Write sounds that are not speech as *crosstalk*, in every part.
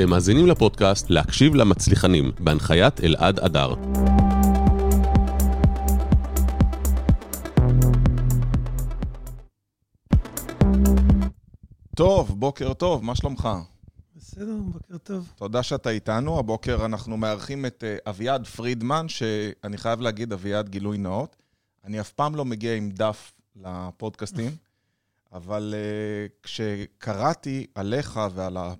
אתם מאזינים לפודקאסט להקשיב למצליחנים, בהנחיית אלעד אדר. טוב, בוקר טוב, מה שלומך? בסדר, בוקר טוב. תודה שאתה איתנו. הבוקר אנחנו מארחים את אה, אביעד פרידמן, שאני חייב להגיד, אביעד גילוי נאות. אני אף פעם לא מגיע עם דף לפודקאסטים, אבל uh, כשקראתי עליך ועל ה...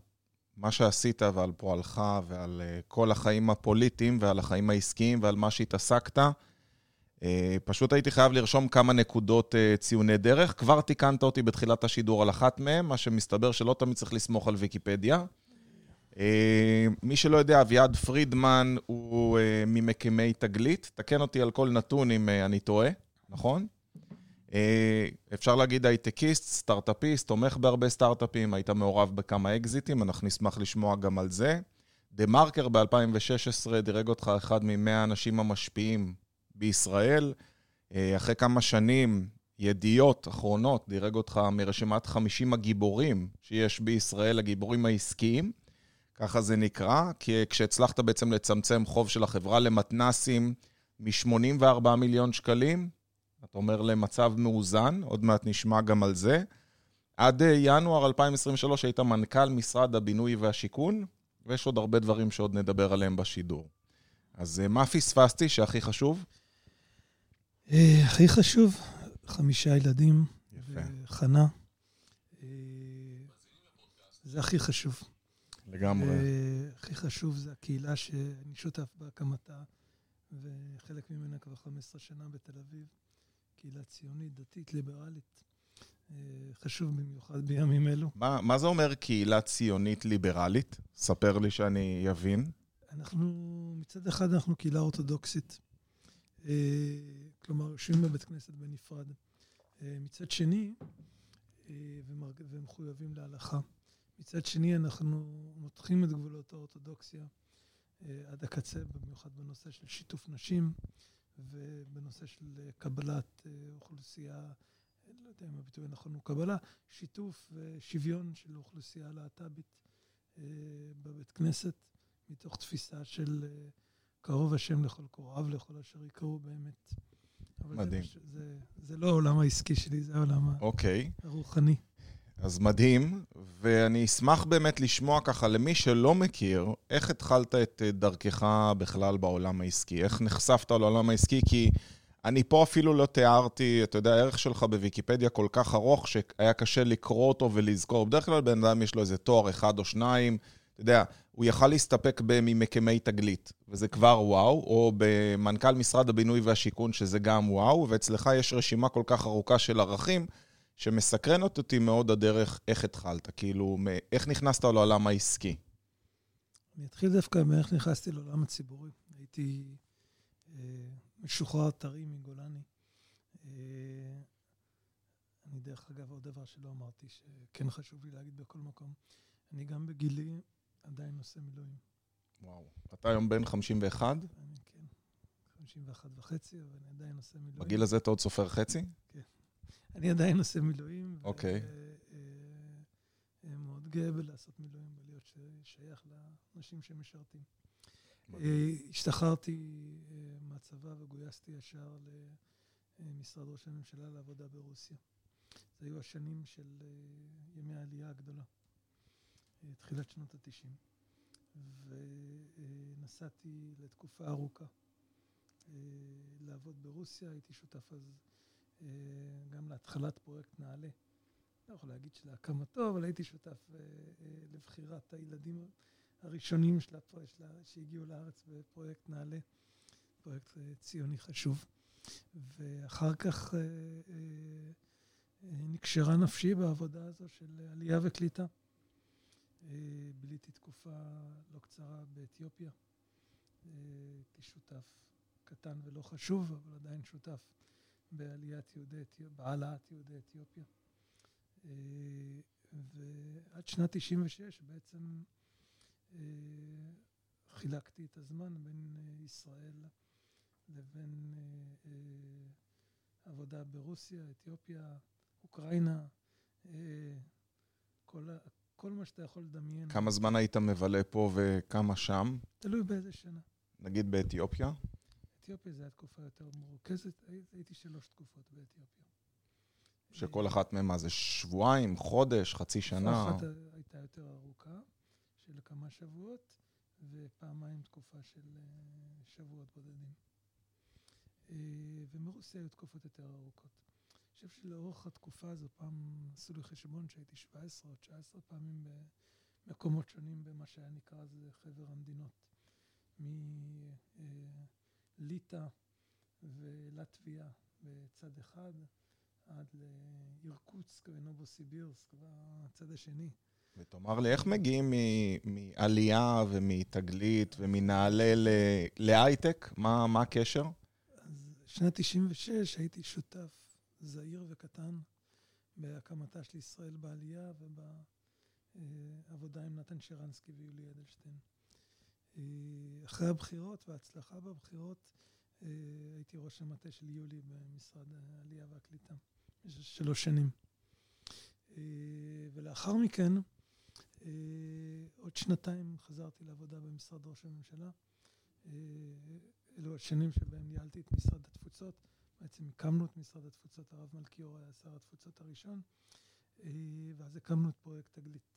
מה שעשית ועל פועלך ועל uh, כל החיים הפוליטיים ועל החיים העסקיים ועל מה שהתעסקת, uh, פשוט הייתי חייב לרשום כמה נקודות uh, ציוני דרך. כבר תיקנת אותי בתחילת השידור על אחת מהן, מה שמסתבר שלא תמיד צריך לסמוך על ויקיפדיה. מי שלא יודע, אביעד פרידמן הוא ממקימי תגלית. תקן אותי על כל נתון אם אני טועה, נכון? אה, אפשר להגיד הייטקיסט, סטארט-אפיסט, תומך בהרבה סטארט-אפים, היית מעורב בכמה אקזיטים, אנחנו נשמח לשמוע גם על זה. דה מרקר ב-2016 דירג אותך אחד מ-100 האנשים המשפיעים בישראל. אה, אחרי כמה שנים, ידיעות אחרונות דירג אותך מרשימת 50 הגיבורים שיש בישראל, הגיבורים העסקיים. ככה זה נקרא, כי כשהצלחת בעצם לצמצם חוב של החברה למתנסים מ-84 מיליון שקלים אתה אומר למצב מאוזן, עוד מעט נשמע גם על זה. עד אה, ינואר 2023 היית מנכ"ל משרד הבינוי והשיכון, ויש עוד הרבה דברים שעוד נדבר עליהם בשידור. אז אה, מה פספסתי שהכי חשוב? אה, הכי חשוב, חמישה ילדים. יפה. חנה. זה הכי חשוב. לגמרי. הכי חשוב זה הקהילה שאני שותף בהקמתה, וחלק ממנה כבר 15 שנה בתל אביב. קהילה ציונית, דתית, ליברלית. אה, חשוב במיוחד בימים אלו. מה, מה זה אומר קהילה ציונית ליברלית? ספר לי שאני אבין. אנחנו, מצד אחד אנחנו קהילה אורתודוקסית. אה, כלומר, יושבים בבית כנסת בנפרד. אה, מצד שני, ומחויבים להלכה. מצד שני, אנחנו מותחים את גבולות האורתודוקסיה עד הקצה, במיוחד בנושא של שיתוף נשים. ובנושא של אה, קבלת אה, אוכלוסייה, לא יודע אם הביטוי הנכון הוא קבלה, שיתוף ושוויון של אוכלוסייה להט"בית אה, בבית כנסת, מתוך תפיסה של קרוב השם לכל קוראיו, לכל אשר יקראו באמת. מדהים. זה, זה, זה לא העולם העסקי שלי, זה העולם okay. אוקיי. הרוחני. אז מדהים, ואני אשמח באמת לשמוע ככה, למי שלא מכיר, איך התחלת את אה, דרכך בכלל בעולם העסקי? איך נחשפת לעולם העסקי? כי אני פה אפילו לא תיארתי, אתה יודע, הערך שלך בוויקיפדיה כל כך ארוך, שהיה קשה לקרוא אותו ולזכור. בדרך כלל בן אדם יש לו איזה תואר אחד או שניים, אתה יודע, הוא יכל להסתפק ממקימי תגלית, וזה כבר וואו, או במנכ"ל משרד הבינוי והשיכון, שזה גם וואו, ואצלך יש רשימה כל כך ארוכה של ערכים. שמסקרנת אותי מאוד הדרך איך התחלת, כאילו, איך נכנסת לעולם העסקי? אני אתחיל דווקא מאיך נכנסתי לעולם הציבורי. הייתי אה, משוחרר טרי מגולני. אה, אני, דרך אגב, עוד דבר שלא אמרתי, שכן חשוב לי להגיד בכל מקום, אני גם בגילי עדיין עושה מילואים. וואו. אתה היום בן 51? אני, כן, 51 וחצי, אבל אני עדיין עושה מילואים. בגיל הזה אתה עוד סופר חצי? כן. אני עדיין עושה מילואים. אוקיי. אה, מאוד גאה בלעשות מילואים ולהיות שייך לאנשים שמשרתים. אה, השתחררתי אה, מהצבא וגויסתי ישר למשרד ראש הממשלה לעבודה ברוסיה. זה היו השנים של ימי העלייה הגדולה, תחילת שנות ה-90. ונסעתי לתקופה ארוכה לעבוד ברוסיה, הייתי שותף אז אה, גם להתחלת פרויקט נעל"ה. לא יכול להגיד שלהקמתו, אבל הייתי שותף אה, אה, לבחירת הילדים הראשונים שלה, שלה, שהגיעו לארץ בפרויקט נעל"ה, פרויקט ציוני חשוב. ואחר כך נקשרה נפשי בעבודה הזו של עלייה וקליטה. ביליתי תקופה לא קצרה באתיופיה, כשותף קטן ולא חשוב, אבל עדיין שותף בעליית יהודי אתיופיה, בהעלאת יהודי אתיופיה. אה, ועד שנת 96 בעצם אה, חילקתי את הזמן בין אה, ישראל לבין עבודה ברוסיה, אתיופיה, אוקראינה, כל, כל מה שאתה יכול לדמיין. כמה זמן היית מבלה פה וכמה שם? תלוי באיזה שנה. נגיד באתיופיה? אתיופיה זו הייתה תקופה יותר מרוכזת, הי- הייתי שלוש תקופות באתיופיה. שכל אחת מהן מה זה שבועיים, חודש, חצי שנה? אחת הייתה יותר ארוכה, של כמה שבועות, ופעמיים תקופה של אה, שבועות בודדים. אה, ומרוסיה היו תקופות יותר ארוכות. אני חושב שלאורך התקופה הזו, פעם עשו לי חשבון שהייתי 17 או 19 פעמים במקומות שונים במה שהיה נקרא אז חבר המדינות. מליטא ולטביה בצד אחד, עד לאירקוצק ונובוסיבירסק בצד השני. ותאמר לי, איך מגיעים מ- מעלייה ומתגלית ומנעלה להייטק? מה מה הקשר? אז שנת 96 הייתי שותף זעיר וקטן בהקמתה של ישראל בעלייה ובעבודה עם נתן שרנסקי ויולי אדלשטיין. אה, אחרי הבחירות וההצלחה בבחירות, אה, הייתי ראש המטה של יולי במשרד העלייה והקליטה שלוש שנים. אה, ולאחר מכן, עוד שנתיים חזרתי לעבודה במשרד ראש הממשלה. אלו השנים שבהם ניהלתי את משרד התפוצות. בעצם הקמנו את משרד התפוצות, הרב מלכיאור היה שר התפוצות הראשון, ואז הקמנו את פרויקט תגלית.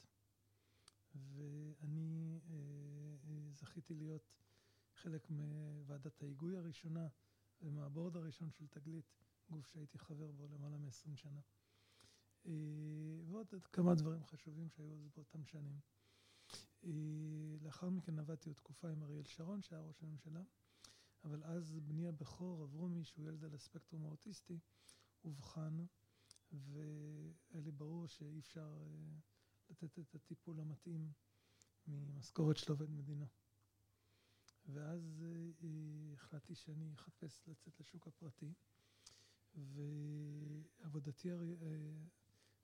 ואני אה, אה, זכיתי להיות חלק מוועדת ההיגוי הראשונה ומהבורד הראשון של תגלית, גוף שהייתי חבר בו למעלה מ-20 שנה. אה, ועוד כמה דברים חשובים שהיו אז באותם שנים. לאחר מכן עבדתי עוד תקופה עם אריאל שרון, שהיה ראש הממשלה, אבל אז בני הבכור, אברומי, שהוא ילד על הספקטרום האוטיסטי, אובחן, והיה לי ברור שאי אפשר לתת את הטיפול המתאים ממשכורת של עובד מדינה. ואז אה, אה, החלטתי שאני אחפש לצאת לשוק הפרטי, ועבודתי הר... אה,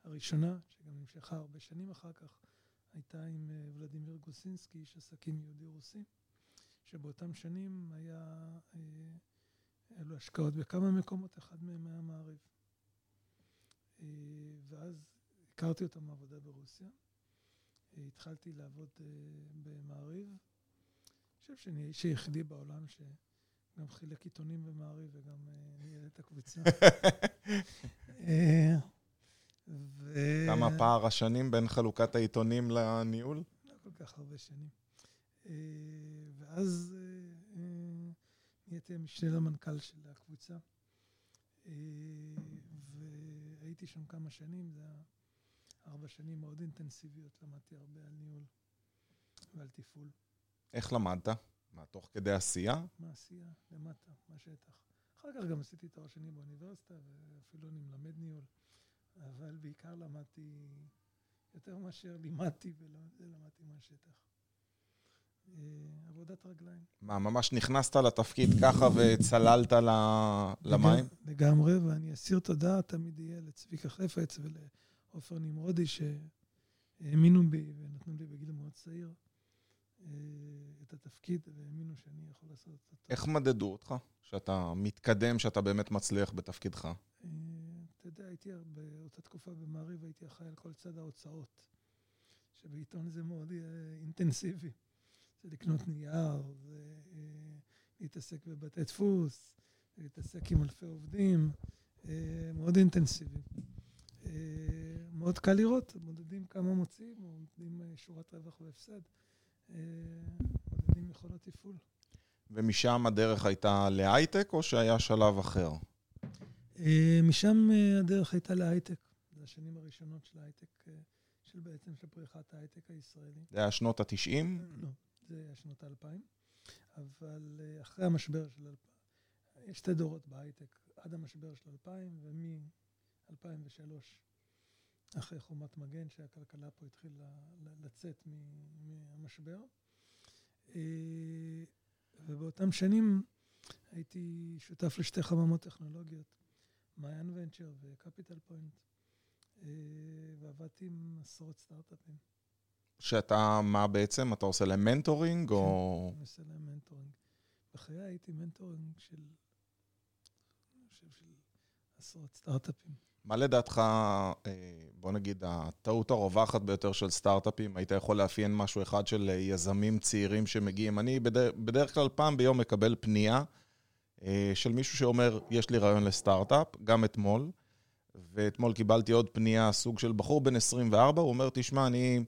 הראשונה, שגם נמשכה הרבה שנים אחר כך, הייתה עם ולדימיר גוסינסקי, איש עסקים יהודי-רוסי, שבאותם שנים היה, אה, לו השקעות בכמה מקומות, אחד מהם היה מעריב. ואז הכרתי אותו מעבודה ברוסיה. אה, התחלתי לעבוד אה, במעריב. אני חושב שאני האיש היחידי בעולם שגם חילק עיתונים במעריב וגם אה, ניהל את הקבוצה. *laughs* ו- כמה פער השנים בין חלוקת העיתונים לניהול? לא כל כך הרבה שנים. ואז נהייתי המשנה למנכ"ל של הקבוצה, והייתי שם כמה שנים, זה היה ארבע שנים מאוד אינטנסיביות, למדתי הרבה על ניהול ועל תפעול. איך למדת? מה, תוך כדי עשייה? מעשייה, למטה, מהשטח. אחר כך גם עשיתי תואר שני באוניברסיטה, ואפילו אני מלמד ניהול, אבל בעיקר למדתי, יותר מאשר לימדתי ולמדתי מהשטח. אה, עבודת רגליים. מה, ממש נכנסת לתפקיד ככה וצללת למים? לגמ- לגמרי, ואני אסיר תודה תמיד יהיה לצביקה חפץ ולעופר נמרודי שהאמינו בי ונתנו לי בגיל מאוד צעיר אה, את התפקיד והאמינו שאני יכול לעשות אותו. איך מדדו אותך? שאתה מתקדם, שאתה באמת מצליח בתפקידך? אה, אתה יודע, הייתי באותה תקופה במעריב, הייתי אחראי על כל צד ההוצאות, שבעיתון זה מאוד אה, אינטנסיבי. זה לקנות נייר, זה אה, להתעסק בבתי דפוס, להתעסק עם אלפי עובדים, מאוד אינטנסיבי. אה, מאוד קל לראות, מודדים כמה מוציאים, מודדים אה, שורת רווח והפסד, אה, מודדים יכולות תפעול. ומשם הדרך הייתה להייטק, או שהיה שלב אחר? משם הדרך הייתה להייטק. זה השנים הראשונות של ההייטק, של בעצם של פריחת ההייטק הישראלי. זה היה שנות ה-90? לא, זה היה שנות האלפיים. אבל אחרי המשבר של אלפיים, יש שתי דורות בהייטק, עד המשבר של אלפיים ומ-2003, אחרי חומת מגן, שהכלכלה פה התחילה לצאת מהמשבר. אה, ובאותם שנים הייתי שותף לשתי חממות טכנולוגיות, מעיין Venture ו Capital Point, אה, ועבדתי עם עשרות סטארט-אפים. שאתה, מה בעצם? אתה עושה להם mentoring, או... אני עושה להם mentoring. בחיי הייתי mentoring של, אני חושב, של עשרות סטארט-אפים. מה לדעתך, אה, בוא נגיד, הטעות הרווחת ביותר של סטארט-אפים? היית יכול לאפיין משהו אחד של אה, יזמים צעירים שמגיעים? אני בדרך, כלל פעם ביום מקבל פנייה אה, של מישהו שאומר, יש לי רעיון לסטארט-אפ, גם אתמול, ואתמול קיבלתי עוד פנייה, סוג של בחור בן 24, הוא אומר, תשמע, אני,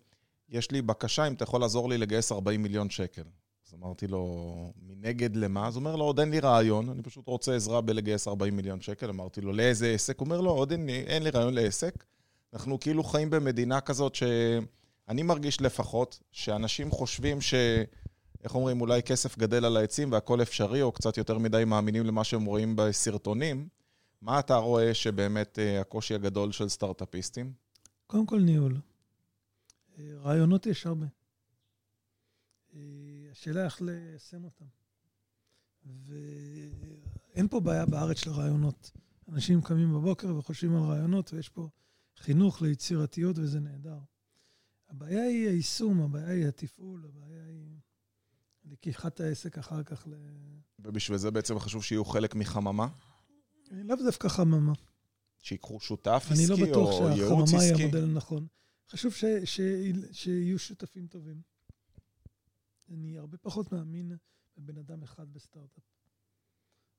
יש לי בקשה אם אתה יכול לעזור לי לגייס 40 מיליון שקל. אז אמרתי לו, מנגד למה? אז הוא אומר לו, עוד אין לי רעיון, אני פשוט רוצה עזרה בלגייס 40 מיליון שקל. אמרתי לו, לאיזה עסק? הוא אומר לו, עוד אין, אין לי רעיון לעסק. אנחנו כאילו חיים במדינה כזאת שאני מרגיש לפחות, שאנשים חושבים ש... איך אומרים, אולי כסף גדל על העצים והכל אפשרי, או קצת יותר מדי מאמינים למה שהם רואים בסרטונים. מה אתה רואה שבאמת אה, הקושי הגדול של סטארט-אפיסטים? קודם כל ניהול. אה, רעיונות יש הרבה. אה, השאלה איך ליישם אותם. ואין פה בעיה בארץ של רעיונות. אנשים קמים בבוקר וחושבים על רעיונות, ויש פה חינוך ליצירתיות, וזה נהדר. הבעיה היא היישום, הבעיה היא התפעול, הבעיה היא לקיחת העסק אחר כך ל... ובשביל זה בעצם חשוב שיהיו חלק מחממה? לאו דווקא חממה. שיקחו שותף עסקי או ייעוץ עסקי? אני לא בטוח שהחממה היא המודל הנכון. חשוב ש, ש, שיהיו שותפים טובים. אני הרבה פחות מאמין בבן אדם אחד בסטארט-אפ.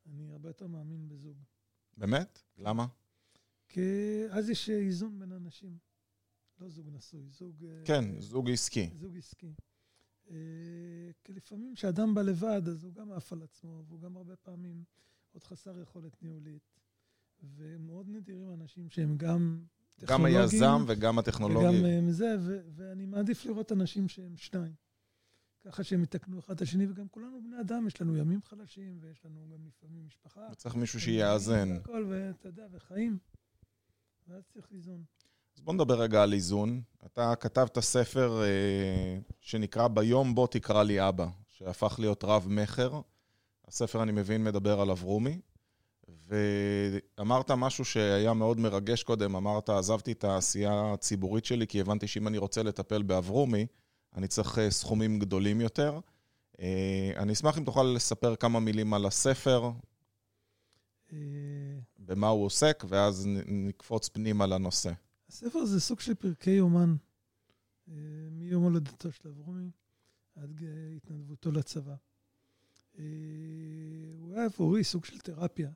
אני הרבה יותר מאמין בזוג. באמת? למה? כי אז יש איזון בין אנשים. לא זוג נשוי, זוג... אה, כן, זוג עסקי. זוג עסקי. אה, כי לפעמים כשאדם בא לבד, אז הוא גם עף על עצמו, והוא גם הרבה פעמים עוד חסר יכולת ניהולית. ומאוד נדירים אנשים שהם גם גם היזם וגם הטכנולוגי. וגם אה, זה, ואני מעדיף לראות אנשים שהם שניים. ככה שהם יתקנו אחד את השני, וגם כולנו בני אדם, יש לנו ימים חלשים, ויש לנו גם לפעמים משפחה. וצריך מישהו שיאזן. והכל, ואתה יודע, וחיים. ואז צריך איזון. אז בוא נדבר רגע על איזון. אתה כתבת ספר אה, שנקרא ביום בו תקרא לי אבא, שהפך להיות רב-מכר. הספר, אני מבין, מדבר על אברומי. ואמרת משהו שהיה מאוד מרגש קודם, אמרת, עזבתי את העשייה הציבורית שלי, כי הבנתי שאם אני רוצה לטפל באברומי, אני צריך אה, סכומים גדולים יותר. אה, אני אשמח אם תוכל לספר כמה מילים על הספר, אה, במה הוא עוסק, ואז נקפוץ פנימה לנושא. הספר זה סוג של פרקי יומן, מיום הולדתו של אברומי עד התנדבותו לצבא. הוא היה עבורי סוג של תרפיה.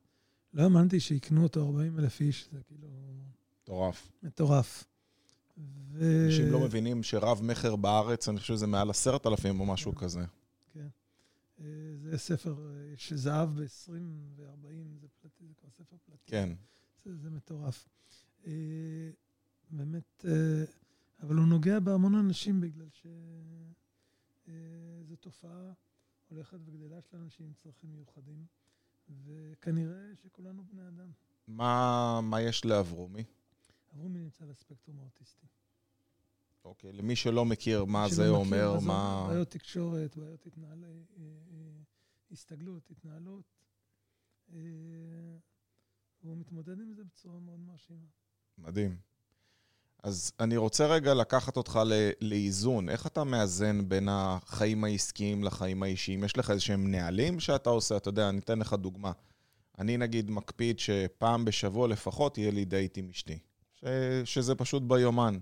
לא האמנתי שיקנו אותו 40 אלף איש, זה כאילו... מטורף. מטורף. ו... אנשים לא מבינים שרב מכר בארץ, אני חושב שזה מעל עשרת אלפים או משהו כזה. כן. אה, זה ספר של אה, זהב ב-20 ו-40, זה פלטי, זה כבר ספר פלטי. כן. זה, זה מטורף. אה, באמת, אבל הוא נוגע בהמון אנשים בגלל שזו תופעה הולכת וגדלה של אנשים עם צרכים מיוחדים. וכנראה שכולנו בני אדם. מה, מה יש לאברומי? אברומי נמצא בספקטרום האוטיסטי. אוקיי, למי שלא מכיר מה זה אומר, מה... מה... בעיות תקשורת, בעיות התנהל... אה, אה, הסתגלות, התנהלות. אה, והוא מתמודד עם זה בצורה מאוד מרשימה. מדהים. אז אני רוצה רגע לקחת אותך לאיזון. איך אתה מאזן בין החיים העסקיים לחיים האישיים? יש לך איזשהם נהלים שאתה עושה? אתה יודע, אני אתן לך דוגמה. אני נגיד מקפיד שפעם בשבוע לפחות יהיה לי דייט עם אשתי. ש... שזה פשוט ביומן.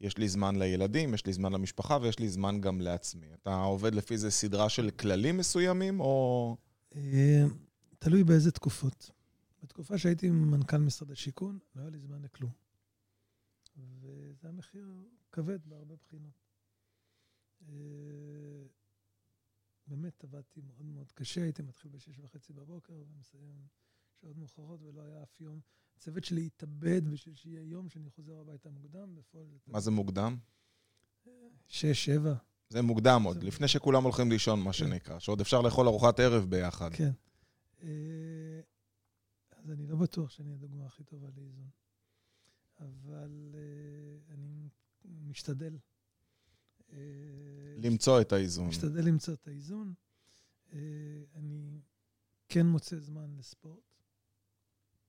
יש לי זמן לילדים, יש לי זמן למשפחה ויש לי זמן גם לעצמי. אתה עובד לפי איזה סדרה של כללים מסוימים, או... אה, תלוי באיזה תקופות. בתקופה שהייתי מנכ"ל משרד השיכון, לא היה לי זמן לכלום. וזה היה מחיר כבד בהרבה בחינות. אה, באמת עבדתי מאוד מאוד קשה, הייתי מתחיל בשש וחצי בבוקר ומסיים שעות מאוחרות ולא היה אף יום. הצוות שלי התאבד בשביל שיהיה יום שאני חוזר הביתה מוקדם, בפועל... מה זה מוקדם? שש, שבע. זה מוקדם עוד, לפני שכולם הולכים לישון, מה כן. שנקרא, שעוד אפשר לאכול ארוחת ערב ביחד. כן. אה, אז אני לא בטוח שאני הדוגמה הכי טובה לאיזון. אבל uh, אני משתדל. Uh, למצוא את האיזון. משתדל למצוא את האיזון. אני כן מוצא זמן לספורט.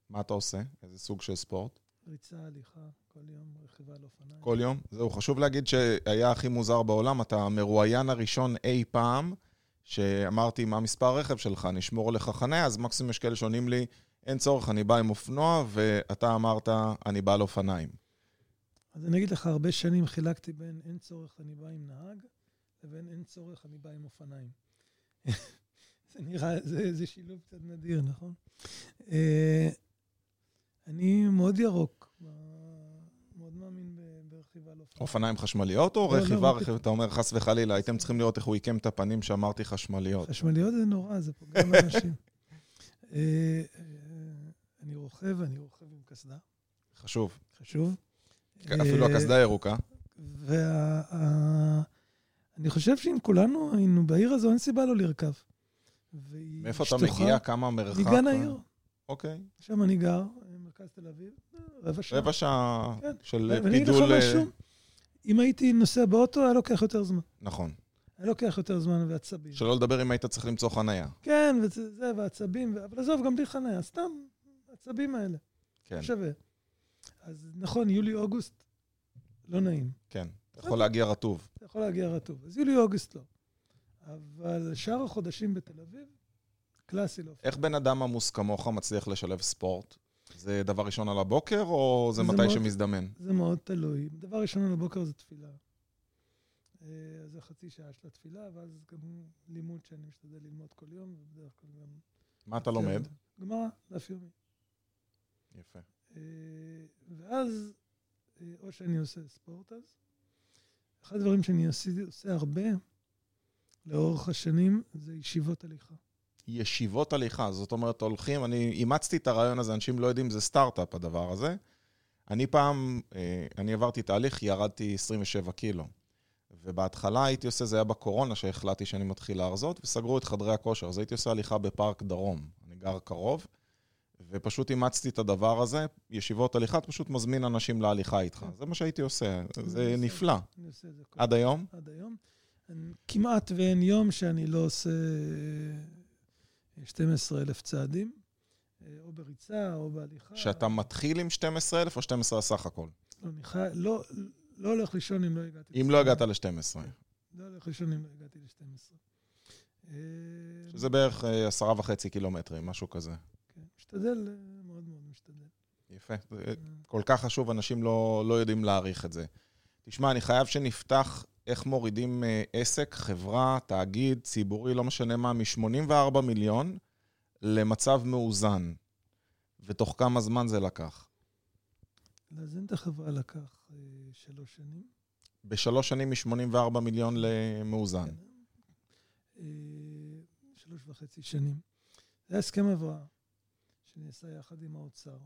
מה אתה עושה? איזה סוג של ספורט? ריצה, הליכה, כל יום רכיבה על אופניים. כל יום? זהו, חשוב להגיד שהיה הכי מוזר בעולם, אתה המרואיין הראשון אי פעם, שאמרתי, מה מספר הרכב שלך, נשמור לך חניה, אז מקסימום יש כאלה שעונים לי, אין צורך, אני בא עם אופנוע, ואתה אמרת, אני בא על אופניים. אז אני אגיד לך, הרבה שנים חילקתי בין אין צורך, אני בא עם נהג, לבין אין צורך, אני בא עם אופניים. *laughs* זה נראה, זה, זה שילוב קצת נדיר, נכון? אני מאוד ירוק, מאוד מאמין ברכיבה על אופניים. אופניים חשמליות או לא, לא, רכיבה, רכיבה, אתה אומר חס וחלילה, הייתם צריכים לראות איך הוא עיקם את הפנים שאמרתי חשמליות. חשמליות זה נורא, זה פוגע באנשים. *laughs* אה, אה, אני רוכב, אני רוכב עם קסדה, חשוב. חשוב. אפילו אה, הקסדה ירוקה. ואני חושב שאם כולנו היינו בעיר הזו, אין סיבה לא לרכב. מאיפה אתה מגיע? כמה מרחק? מגן העיר. אוקיי. שם אני גר, מרכז תל אביב, רבע שעה. רבע שעה כן. של ואני אגיד לך פידול... משהו, אם הייתי נוסע באוטו, היה לוקח יותר זמן. נכון. היה לוקח יותר זמן ועצבים. שלא לדבר אם היית צריך למצוא חנייה. כן, וזה, זה, ועצבים, אבל עזוב, גם בלי חניה, סתם, העצבים האלה. כן, לא שווה. אז נכון, יולי-אוגוסט, לא נעים. כן. אתה יכול להגיע רטוב. אתה יכול להגיע רטוב. אז יולי-אוגוסט לא. אבל שאר החודשים בתל אביב, קלאסי לא. איך בן אדם עמוס כמוך מצליח לשלב ספורט? זה דבר ראשון על הבוקר, או זה זה מתי מאוד- שמזדמן? זה מאוד תלוי. דבר ראשון על הבוקר זה תפילה. אה, אז זה חצי שעה של התפילה, ואז גם לימוד שאני משתדל ללמוד כל יום, ובדרך כלל גם... מה אתה לומד? גמרא, דף יומי. יפה. אה, ואז, אה, או שאני עושה ספורט אז. אחד הדברים שאני עושה, עושה הרבה לאורך השנים זה ישיבות הליכה. ישיבות הליכה, זאת אומרת, הולכים, אני אימצתי את הרעיון הזה, אנשים לא יודעים, זה סטארט-אפ הדבר הזה. אני פעם, אה, אני עברתי תהליך, ירדתי 27 קילו. ובהתחלה הייתי עושה, זה היה בקורונה שהחלטתי שאני מתחיל להרזות, וסגרו את חדרי הכושר, אז הייתי עושה הליכה בפארק דרום. אני גר קרוב, ופשוט אימצתי את הדבר הזה, ישיבות הליכה, אתה פשוט מזמין אנשים להליכה איתך. זה מה שהייתי עושה, זה נפלא. עד היום? עד היום. כמעט ואין יום שאני לא עושה 12,000 צעדים, אה, או בריצה או בהליכה. שאתה מתחיל עם 12,000 או 12 סך הכל? לא, אני חי... לא, לא הולך לישון אם לא הגעתי. אם לא ל-12. הגעת ל-12. לא הולך לישון אם לא הגעתי ל-12. אה, שזה בערך אה, עשרה וחצי קילומטרים, משהו כזה. כן, משתדל, מאוד מאוד משתדל. יפה. כל כך חשוב, אנשים לא, לא יודעים להעריך את זה. תשמע, אני חייב שנפתח איך מורידים אה, עסק, חברה, תאגיד, ציבורי, לא משנה מה, מ-84 מיליון למצב מאוזן. ותוך כמה זמן זה לקח? לאזן את החברה לקח אה, שלוש שנים. בשלוש שנים מ-84 מיליון למאוזן. כן. אה, שלוש וחצי שנים. זה הסכם הבראה שנעשה יחד עם האוצר,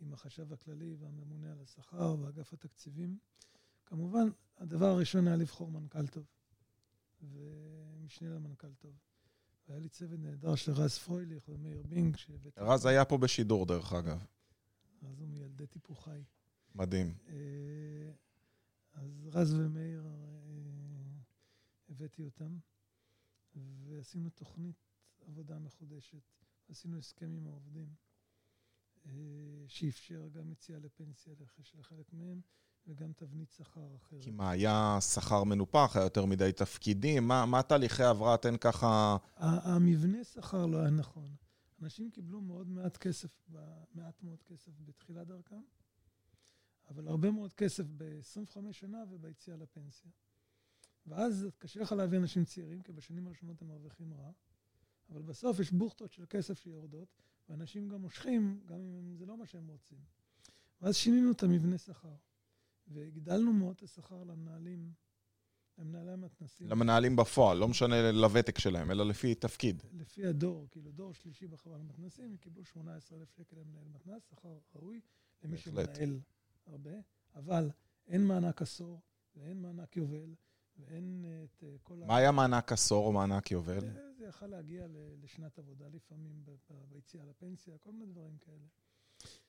עם החשב הכללי והממונה על השכר ואגף התקציבים. כמובן, הדבר הראשון היה לבחור מנכ"ל טוב ומשנה למנכ"ל טוב. והיה לי צוות נהדר של רז פרויליך ומאיר בינג, שהבאתי... רז היה פה בשידור, דרך אגב. רז הוא מילדי טיפוחי. מדהים. אה, אז רז ומאיר, אה, הבאתי אותם, ועשינו תוכנית עבודה מחודשת. עשינו הסכם עם העובדים, אה, שאפשר גם יציאה לפנסיה לח- לחלק מהם, וגם תבנית שכר אחרת. כי מה, היה שכר מנופח, היה יותר מדי תפקידים? מה, מה תהליכי הבראה? תן ככה... המבנה שכר לא היה נכון. אנשים קיבלו מאוד מעט כסף, מעט מאוד כסף בתחילת דרכם, אבל הרבה מאוד כסף ב-25 שנה וביציאה לפנסיה. ואז קשה לך להביא אנשים צעירים, כי בשנים הראשונות הם מרוויחים רע, אבל בסוף יש בוכטות של כסף שיורדות, ואנשים גם מושכים, גם אם זה לא מה שהם רוצים. ואז שינינו את המבנה שכר, והגדלנו מאוד את השכר למנהלים, למנהלי המתנ"סים. למנהלים בפועל, לא משנה לוותק שלהם, אלא לפי תפקיד. לפי הדור, כאילו דור שלישי בחברה למתנ"סים, הם קיבלו 18,000 שקל למנהל מתנ"ס, שכר ראוי למי. שמנהל הרבה, אבל אין מענק עשור, ואין מענק יובל, ואין אה, את אה, כל מה היה מענק עשור או מענק יובל? זה יכל להגיע לשנת עבודה לפעמים ביציאה לפנסיה, כל מיני דברים כאלה,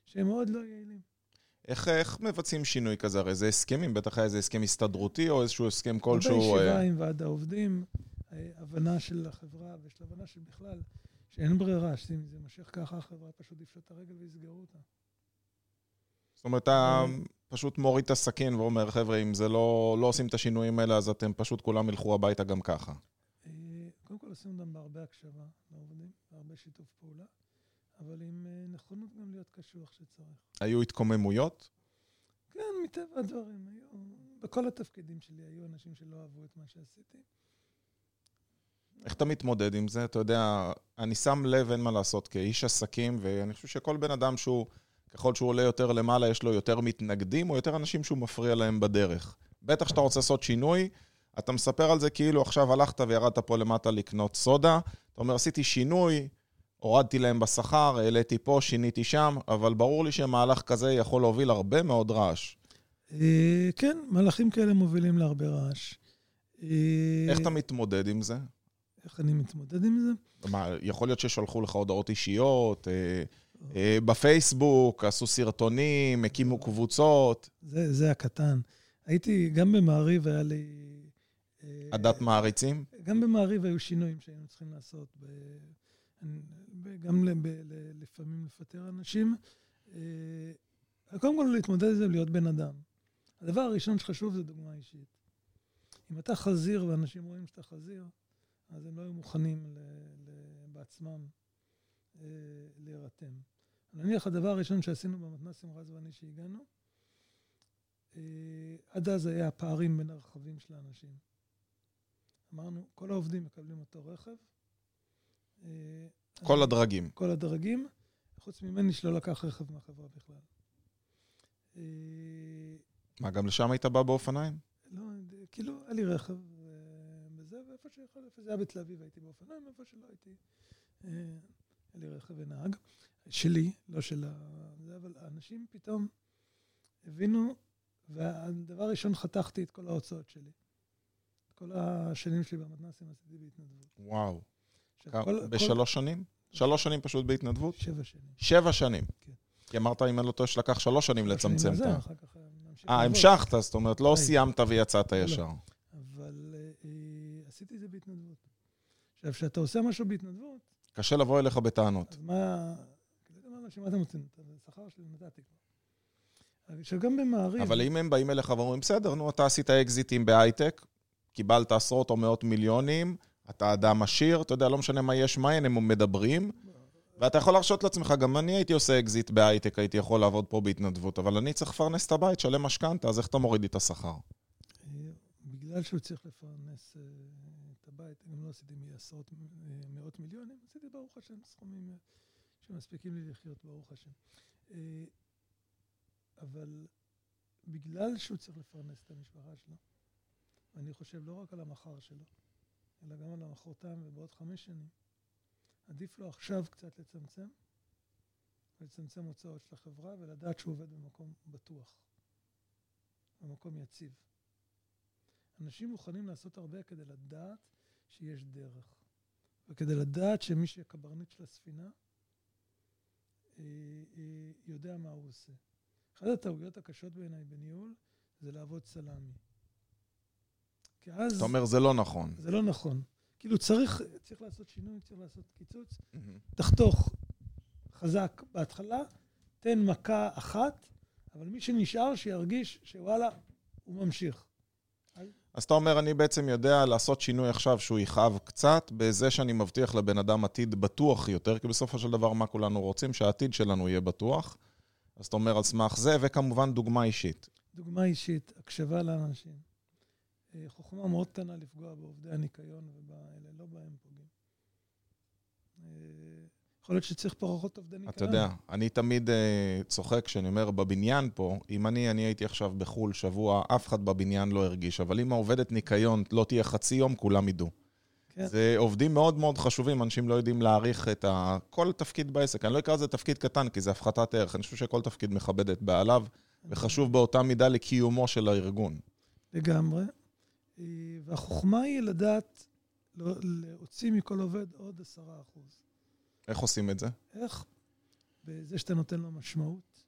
שהם מאוד לא יעילים. איך, איך מבצעים שינוי כזה? הרי זה הסכמים, בטח היה איזה הסכם הסתדרותי או איזשהו הסכם כלשהו. בישיבה אה, עם ועד העובדים, אה, הבנה של החברה ושל הבנה של בכלל, שאין ברירה, שאם זה יימשך ככה, החברה פשוט יפשוט את הרגל ויסגרו אותה. זאת אומרת, אתה פשוט מוריד את הסכין ואומר, חבר'ה, אם זה לא, לא עושים את השינויים האלה, אז אתם פשוט כולם ילכו הביתה גם ככה. אה, קודם כל עשינו אותם בהרבה הקשבה לעובדים, בהרבה שיתוף פעולה. אבל עם אה, נכונות גם להיות קשוח שצריך. היו התקוממויות? כן, מטבע הדברים. היו, בכל התפקידים שלי היו אנשים שלא אהבו את מה שעשיתי. איך אתה מתמודד עם זה? אתה יודע, אני שם לב, אין מה לעשות, כאיש עסקים, ואני חושב שכל בן אדם שהוא, ככל שהוא עולה יותר למעלה, יש לו יותר מתנגדים, או יותר אנשים שהוא מפריע להם בדרך. בטח כשאתה רוצה לעשות שינוי, אתה מספר על זה כאילו עכשיו הלכת וירדת פה למטה לקנות סודה, אתה אומר, עשיתי שינוי, הורדתי להם בשכר, העליתי פה, שיניתי שם, אבל ברור לי שמהלך כזה יכול להוביל הרבה מאוד רעש. אה, כן, מהלכים כאלה מובילים להרבה רעש. אה, איך אתה מתמודד עם זה? איך אני מתמודד עם זה? מה, יכול להיות ששלחו לך הודעות אישיות, אה, אה, בפייסבוק, עשו סרטונים, הקימו קבוצות. זה, זה הקטן. הייתי, גם במעריב היה לי... עדת מעריצים? גם במעריב היו שינויים שהיינו צריכים לעשות. ב, גם ב, ל, לפעמים לפטר אנשים. אה, קודם כל להתמודד עם זה ולהיות בן אדם. הדבר הראשון שחשוב זה דוגמה אישית. אם אתה חזיר ואנשים רואים שאתה חזיר, אז הם לא היו מוכנים ל, ל, בעצמם אה, להירתם. נניח הדבר הראשון שעשינו במתנ"סים רז ואני שהגענו, אה, עד אז היה הפערים בין הרכבים של האנשים. אמרנו, כל העובדים מקבלים אותו רכב. אה, כל הדרגים. כל הדרגים, חוץ ממני שלא לקח רכב מהחברה בכלל. אה, מה, גם לשם היית בא באופניים? לא, כאילו, היה לי רכב וזה, ואיפה שיכול, איפה זה היה בתל אביב הייתי באופניים, איפה שלא הייתי, היה לי רכב ונהג. שלי, לא של ה... אבל האנשים פתאום הבינו, והדבר הראשון, חתכתי את כל ההוצאות שלי. את כל השנים שלי במתנ"סים עשיתי בהתנדבות. וואו. כל, בשלוש כל... שנים? שלוש שנים פשוט בהתנדבות? שבע שנים. שבע שנים? כן. כי אמרת, אם אני לא טועה, שלקח שלוש שנים לצמצם את ה... כך אה, המשכת, זאת אומרת, לא סיימת ויצאת לא. ישר. אבל אה, עשיתי את זה בהתנדבות. עכשיו, כשאתה עושה משהו בהתנדבות... קשה לבוא אליך בטענות. אז מה... אנשים, מה אתם רוצים? את השכר שלי נתתי. עכשיו, גם במעריב... אבל אם הם באים אליך ואומרים, בסדר, נו, אתה עשית אקזיטים בהייטק, קיבלת עשרות או מאות מיליונים, אתה אדם עשיר, אתה יודע, לא משנה מה יש, מה אין, הם מדברים, ואתה יכול להרשות לעצמך, גם אני הייתי עושה אקזיט בהייטק, הייתי יכול לעבוד פה בהתנדבות, אבל אני צריך לפרנס את הבית, שלם משכנתה, אז איך אתה מוריד לי את השכר? בגלל שהוא צריך לפרנס אה, את הבית, גם לא עשיתי מעשרות, אה, מאות מיליונים, עשיתי ברוך השם סכומים אה, שמספיקים לי לחיות, ברוך השם. אבל בגלל שהוא צריך לפרנס את המשפחה שלו, ואני חושב לא רק על המחר שלו, אלא גם על המחרתיים ובעוד חמש שנים, עדיף לו עכשיו קצת לצמצם, ולצמצם הוצאות של החברה, ולדעת שהוא עובד במקום בטוח, במקום יציב. אנשים מוכנים לעשות הרבה כדי לדעת שיש דרך, וכדי לדעת שמי שהקברניט של הספינה, אה, אה, יודע מה הוא עושה. אחת הטעויות הקשות בעיניי בניהול זה לעבוד סלאמי. כי אז... אתה אומר, זה לא נכון. זה לא נכון. כאילו, צריך, צריך לעשות שינוי, צריך לעשות קיצוץ. Mm-hmm. תחתוך חזק בהתחלה, תן מכה אחת, אבל מי שנשאר, שירגיש שוואלה, הוא ממשיך. אז אתה אומר, אני בעצם יודע לעשות שינוי עכשיו שהוא יכאב קצת, בזה שאני מבטיח לבן אדם עתיד בטוח יותר, כי בסופו של דבר מה כולנו רוצים? שהעתיד שלנו יהיה בטוח. אז אתה אומר על סמך זה, וכמובן דוגמה אישית. דוגמה אישית, הקשבה לאנשים. אה, חוכמה מאוד קטנה לפגוע בעובדי הניקיון ובאלה, לא בהם פוגעים. אה, יכול להיות שצריך פחות עובדי ניקיון. אתה יודע, אני תמיד uh, צוחק כשאני אומר בבניין פה, אם אני, אני הייתי עכשיו בחו"ל שבוע, אף אחד בבניין לא הרגיש, אבל אם העובדת ניקיון לא תהיה חצי יום, כולם ידעו. כן. זה עובדים מאוד מאוד חשובים, אנשים לא יודעים להעריך את ה... כל תפקיד בעסק. אני לא אקרא לזה תפקיד קטן, כי זה הפחתת ערך. אני חושב שכל תפקיד מכבד את בעליו, וחשוב באותה מידה לקיומו של הארגון. לגמרי. והחוכמה היא לדעת להוציא מכל עובד עוד עשרה אחוז. איך עושים את זה? איך? בזה שאתה נותן לו משמעות,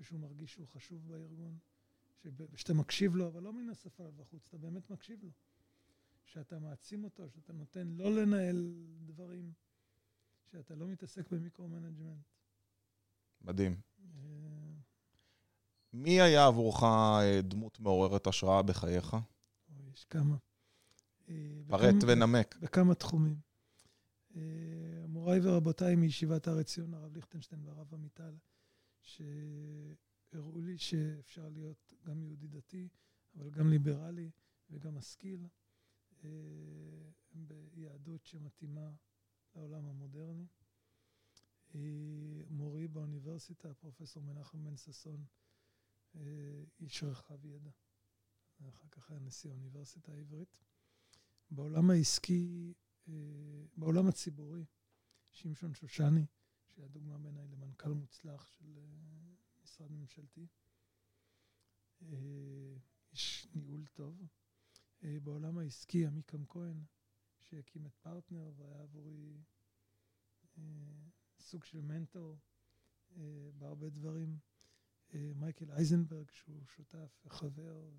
ושהוא מרגיש שהוא חשוב בארגון, שאתה מקשיב לו, אבל לא מן השפה ובחוץ, אתה באמת מקשיב לו. שאתה מעצים אותו, שאתה נותן לא לנהל דברים, שאתה לא מתעסק ב micro-management. מדהים. אה, מי היה עבורך אה, דמות מעוררת השראה בחייך? יש כמה. פרט ונמק. בכמה תחומים. מוריי ורבותיי מישיבת הר עציון, הרב ליכטנשטיין והרב עמיטל, שהראו לי שאפשר להיות גם יהודי דתי, אבל גם ליברלי וגם משכיל, אה, ביהדות שמתאימה לעולם המודרני. אה, מורי באוניברסיטה, פרופסור מנחם בן ששון, אה, איש רחב ידע. ואחר כך היה נשיא האוניברסיטה העברית. בעולם העסקי, בעולם הציבורי, שמשון שושני, שהיה דוגמה בעיניי למנכ"ל מוצלח של משרד ממשלתי. איש ניהול טוב. בעולם העסקי, עמיקם כהן, שהקים את פרטנר והיה עבורי אה, סוג של מנטור אה, בהרבה דברים. אה, מייקל אייזנברג, שהוא שותף וחבר,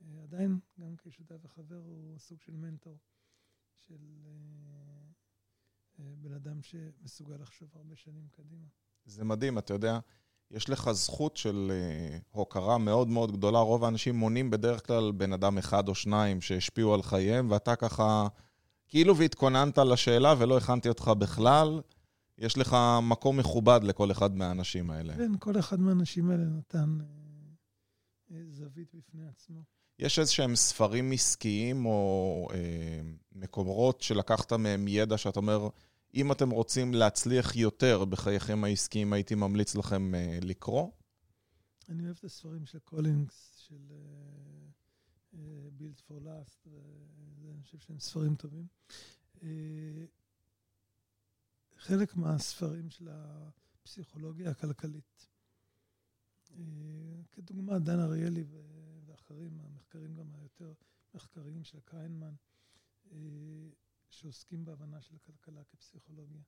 ועדיין, גם כשותף וחבר, הוא סוג של מנטור, של בן אדם שמסוגל לחשוב הרבה שנים קדימה. זה מדהים, אתה יודע, יש לך זכות של הוקרה מאוד מאוד גדולה. רוב האנשים מונים בדרך כלל בן אדם אחד או שניים שהשפיעו על חייהם, ואתה ככה, כאילו והתכוננת לשאלה ולא הכנתי אותך בכלל. יש לך מקום מכובד לכל אחד מהאנשים האלה. כן, כל אחד מהאנשים האלה נתן זווית בפני עצמו. יש איזה שהם ספרים עסקיים או אה, מקומות שלקחת מהם ידע שאתה אומר, אם אתם רוצים להצליח יותר בחייכם העסקיים, הייתי ממליץ לכם אה, לקרוא. אני אוהב את הספרים של קולינס, של Build for Last, ואני חושב שהם ספרים טובים. Uh, חלק מהספרים של הפסיכולוגיה הכלכלית, uh, כדוגמה דן אריאלי ואחרים, המחקרים גם היותר מחקריים של קיינמן, uh, שעוסקים בהבנה של הכלכלה כפסיכולוגיה.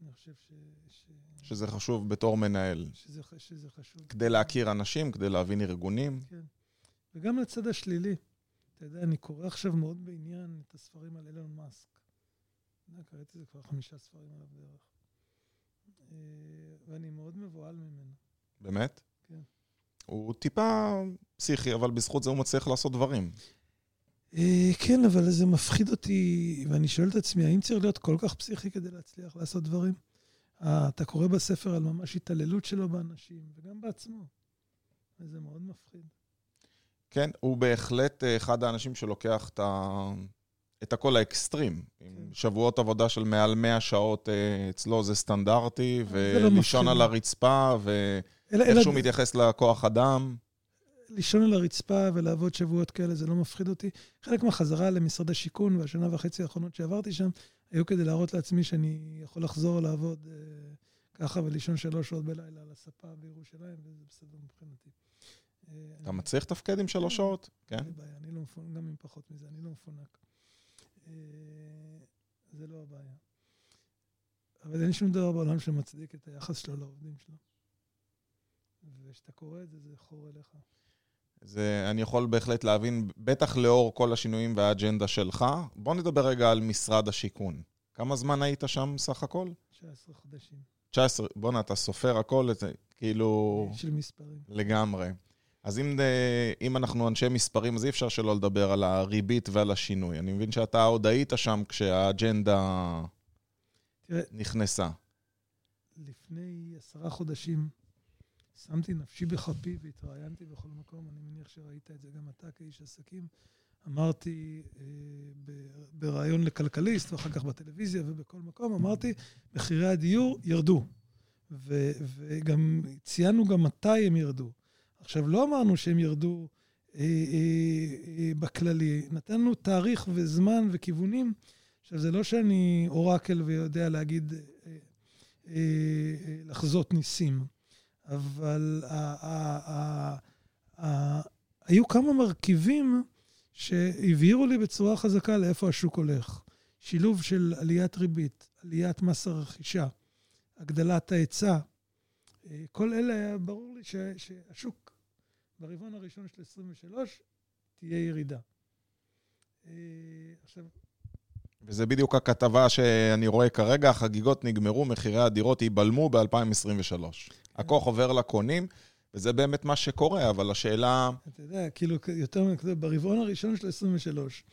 אני חושב ש... ש... שזה חשוב בתור מנהל. שזה, שזה חשוב. כדי להכיר אנשים, כדי להבין ארגונים. כן. וגם לצד השלילי. אתה יודע, אני קורא עכשיו מאוד בעניין את הספרים על אילון מאסק. יודע, קראתי את זה כבר חמישה ספרים עליו בערך. אה, ואני מאוד מבוהל ממנו. באמת? כן. הוא טיפה פסיכי, אבל בזכות זה הוא מצליח לעשות דברים. אה, כן, אבל זה מפחיד אותי, ואני שואל את עצמי, האם צריך להיות כל כך פסיכי כדי להצליח לעשות דברים? אה, אתה קורא בספר על ממש התעללות שלו באנשים, וגם בעצמו. וזה מאוד מפחיד. כן, הוא בהחלט אה, אחד האנשים שלוקח את, ה... את הכל האקסטרים. כן. עם שבועות עבודה של מעל 100 שעות אצלו זה סטנדרטי, ולישון לא על הרצפה, ואיך שהוא מתייחס לכוח אדם. לישון על הרצפה ולעבוד שבועות כאלה, זה לא מפחיד אותי. חלק מהחזרה למשרד השיכון והשנה וחצי האחרונות שעברתי שם, היו כדי להראות לעצמי שאני יכול לחזור לעבוד אה, ככה ולישון שלוש שעות בלילה על הספה בירושלים, וזה בסדר מבחינתי. אה, אתה מצליח לתפקד עם שלוש שעות? כן. אין לי בעיה, אני לא מפונק, גם עם פחות מזה, אני לא מפונק. אה, זה לא הבעיה. אבל אין שום דבר בעולם שמצדיק את היחס שלו לעובדים שלו. וכשאתה קורא את זה, זה חור אליך. זה, אני יכול בהחלט להבין, בטח לאור כל השינויים והאג'נדה שלך. בוא נדבר רגע על משרד השיכון. כמה זמן היית שם סך הכל? 19 חודשים. 19, בואנה, אתה סופר הכל, זה כאילו... של מספרים. לגמרי. אז אם, אם אנחנו אנשי מספרים, אז אי אפשר שלא לדבר על הריבית ועל השינוי. אני מבין שאתה עוד היית שם כשהאג'נדה תראה, נכנסה. לפני עשרה חודשים שמתי נפשי בכפי והתראיינתי בכל מקום, אני מניח שראית את זה גם אתה כאיש עסקים. אמרתי אה, בריאיון לכלכליסט, ואחר כך בטלוויזיה ובכל מקום, אמרתי, מחירי הדיור ירדו. ו, וגם ציינו גם מתי הם ירדו. עכשיו, לא אמרנו שהם ירדו אה, אה, אה, בכללי, נתנו תאריך וזמן וכיוונים. עכשיו, זה לא שאני אורקל ויודע להגיד, אה, אה, אה, לחזות ניסים. אבל היו כמה מרכיבים שהבהירו לי בצורה חזקה לאיפה השוק הולך. שילוב של עליית ריבית, עליית מס הרכישה, הגדלת ההיצע, אה, כל אלה היה ברור לי שהשוק ברבעון הראשון של 23 תהיה ירידה. אה, עכשיו... וזה בדיוק הכתבה שאני רואה כרגע, החגיגות נגמרו, מחירי הדירות ייבלמו ב-2023. הכוח עובר לקונים, וזה באמת מה שקורה, אבל השאלה... אתה יודע, כאילו, יותר ברבעון הראשון של 23.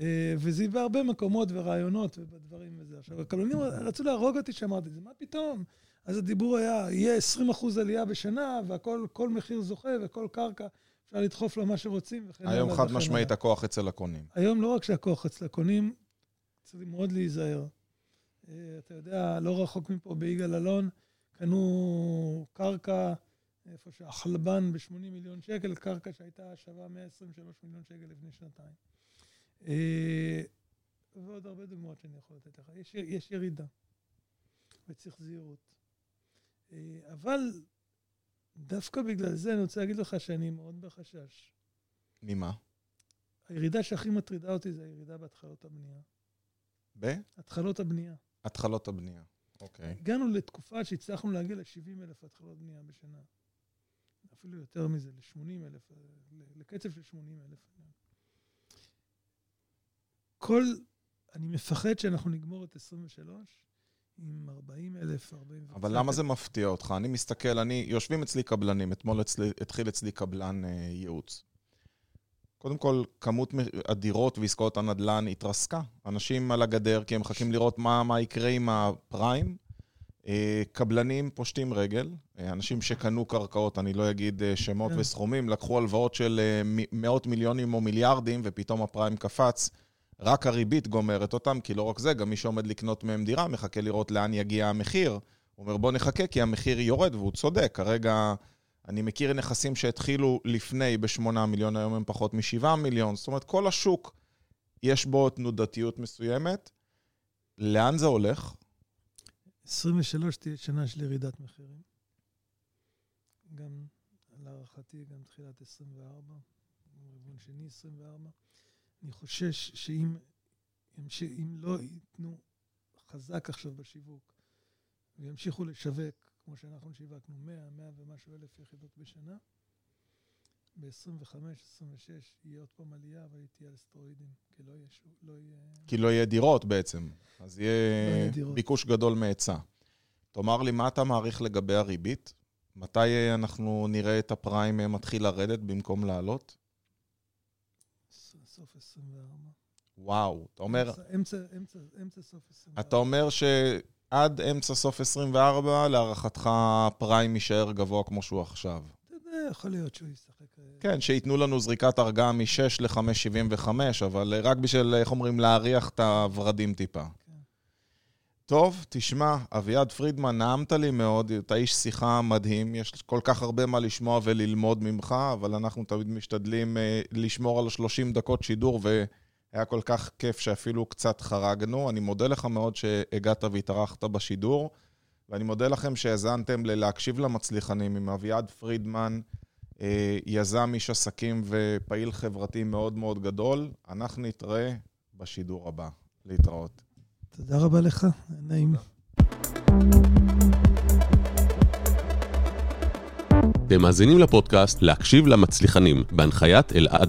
אה, וזה בהרבה מקומות ורעיונות ובדברים וזה. עכשיו, הקבלנים רצו להרוג אותי שאמרתי את זה, מה פתאום? אז הדיבור היה, יהיה 20 אחוז עלייה בשנה, והכל, כל מחיר זוכה וכל קרקע, אפשר לדחוף לה מה שרוצים וכן היום חד משמעית הכוח אצל הקונים. היום לא רק שהכוח אצל הקונים, צריך מאוד להיזהר. אה, אתה יודע, לא רחוק מפה, ביגאל אלון, קנו קרקע, איפה שהחלבן ב-80 מיליון שקל, קרקע שהייתה שווה 123 מיליון שקל לפני שנתיים. אה, ועוד הרבה דוגמאות שאני יכול לתת לך. יש, יש ירידה, וצריך זהירות. אה, אבל דווקא בגלל זה אני רוצה להגיד לך שאני מאוד בחשש. ממה? הירידה שהכי מטרידה אותי זה הירידה בהתחלות הבנייה. ב? התחלות הבנייה. התחלות הבנייה, אוקיי. הגענו לתקופה שהצלחנו להגיע ל-70 אלף התחלות בנייה בשנה. אפילו יותר מזה, ל-80 אלף, לקצב של 80 אלף. כל, אני מפחד שאנחנו נגמור את 23 עם 40 אלף, 40 אלף. אבל למה זה מפתיע אותך? אני מסתכל, אני, יושבים אצלי קבלנים, אתמול אצלי, התחיל אצלי קבלן אה, ייעוץ. קודם כל, כמות הדירות ועסקאות הנדל"ן התרסקה. אנשים על הגדר, כי הם מחכים לראות מה, מה יקרה עם הפריים. אה, קבלנים פושטים רגל, אה, אנשים שקנו קרקעות, אני לא אגיד אה, שמות כן. וסכומים, לקחו הלוואות של מאות מיליונים או מיליארדים, ופתאום הפריים קפץ. רק הריבית גומרת אותם, כי לא רק זה, גם מי שעומד לקנות מהם דירה מחכה לראות לאן יגיע המחיר. הוא אומר, בוא נחכה, כי המחיר יורד, והוא צודק. כרגע אני מכיר נכסים שהתחילו לפני ב-8 מיליון, היום הם פחות מ-7 מיליון. זאת אומרת, כל השוק, יש בו תנודתיות מסוימת. לאן זה הולך? 23 תהיה שנה של ירידת מחירים. גם, להערכתי, גם תחילת 24, רבעון שני 24. אני חושש שאם אם לא ייתנו חזק עכשיו בשיווק וימשיכו לשווק, כמו שאנחנו שיווקנו, 100, 100 ומשהו אלף יחידות בשנה, ב-25, 26 יהיה עוד פעם עלייה, אבל היא תהיה על סטרואידים, כי לא יהיה... לא יהיה... כי לא יהיה דירות בעצם, אז יהיה לא ביקוש גדול מהיצע. תאמר לי, מה אתה מעריך לגבי הריבית? מתי אנחנו נראה את הפריים מתחיל לרדת במקום לעלות? סוף 24. וואו, אתה אומר... אמצע, אמצע, אמצע סוף 24. אתה אומר שעד אמצע סוף 24, להערכתך הפריים יישאר גבוה כמו שהוא עכשיו. יכול להיות שהוא ישחק... אה, כן, שייתנו לנו זריקת הרגעה מ-6 ל-5.75, אבל רק בשביל, איך אומרים, להריח את הוורדים טיפה. טוב, תשמע, אביעד פרידמן, נעמת לי מאוד, אתה איש שיחה מדהים, יש כל כך הרבה מה לשמוע וללמוד ממך, אבל אנחנו תמיד משתדלים אה, לשמור על 30 דקות שידור, והיה כל כך כיף שאפילו קצת חרגנו. אני מודה לך מאוד שהגעת והתארחת בשידור, ואני מודה לכם שהאזנתם ללהקשיב למצליחנים עם אביעד פרידמן, אה, יזם, איש עסקים ופעיל חברתי מאוד מאוד גדול. אנחנו נתראה בשידור הבא. להתראות. תודה רבה לך, נעים. אתם מאזינים לפודקאסט להקשיב למצליחנים, בהנחיית אלעד